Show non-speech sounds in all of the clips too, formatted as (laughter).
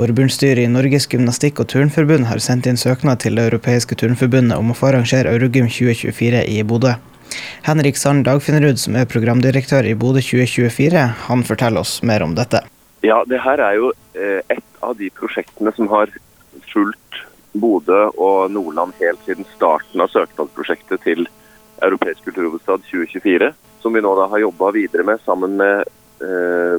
Forbundsstyret i Norges gymnastikk- og turnforbund har sendt inn søknad til Det europeiske turnforbundet om å få arrangere Eurogym 2024 i Bodø. Henrik Sand Dagfinnerud, som er programdirektør i Bodø 2024, han forteller oss mer om dette. Ja, det her er jo eh, et av de prosjektene som har fulgt Bodø og Nordland helt siden starten av søknadsprosjektet til Europeisk kulturhovedstad 2024. Som vi nå da har jobba videre med sammen med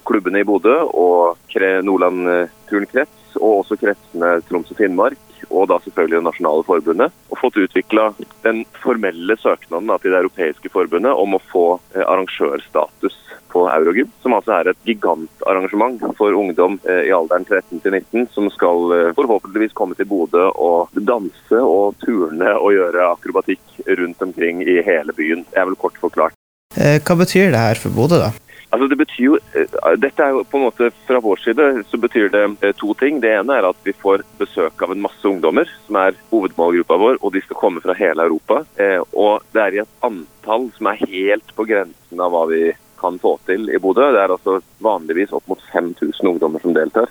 klubbene i Bodø og Nordland eh, turnkrets, og også kretsene Troms og Finnmark og da selvfølgelig det nasjonale forbundet, og fått utvikla den formelle søknaden da, til det europeiske forbundet om å få eh, arrangørstatus på Eurogym, som altså er et gigantarrangement for ungdom eh, i alderen 13 til 19, som skal eh, forhåpentligvis komme til Bodø og danse og turne og gjøre akrobatikk rundt omkring i hele byen. Det er vel kort forklart. Eh, hva betyr det her for Bodø, da? Altså det betyr jo, eh, Dette er jo på en måte Fra vår side så betyr det eh, to ting. Det ene er at vi får besøk av en masse ungdommer, som er hovedmålgruppa vår, og de skal komme fra hele Europa. Eh, og det er i et antall som er helt på grensen av hva vi kan få til i Bodø. Det er altså vanligvis opp mot 5000 ungdommer som deltar.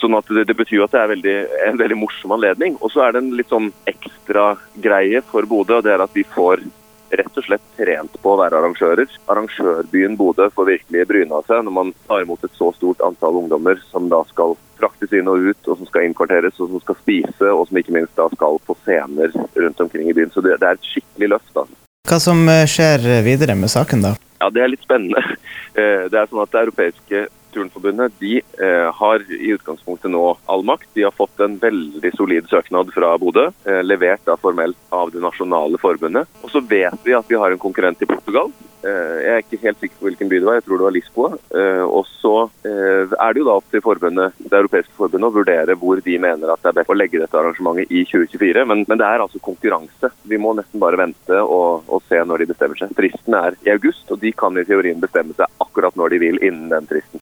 Sånn at det, betyr at det er veldig, en veldig morsom anledning. Og så er det en litt sånn ekstra greie for Bodø, og det er at vi får rett og slett trent på å være arrangører. Arrangørbyen Bodø får virkelig bryna seg når man tar imot et så stort antall ungdommer som da skal fraktes inn og ut, og som skal innkvarteres, og som skal spise, og som ikke minst da skal på scener rundt omkring i byen. Så det, det er et skikkelig løft. da. Hva som eh, skjer videre med saken, da? Ja, Det er litt spennende. (laughs) Eh, det er sånn at Det europeiske turnforbundet de eh, har i utgangspunktet nå all makt. De har fått en veldig solid søknad fra Bodø, levert da formelt av det nasjonale forbundet. Og så vet vi at vi har en konkurrent i Portugal. Eh, jeg er ikke helt sikker på hvilken by det var, jeg tror det var Lisboa. Eh, og så eh, er det jo da opp til forbundet, det europeiske forbundet å vurdere hvor de mener at det er best å legge dette arrangementet i 2024. Men, men det er altså konkurranse. Vi må nesten bare vente og, og se når de bestemmer seg. Fristen er i august, og de kan i teorien bestemme seg akkurat når de vil innen den fristen.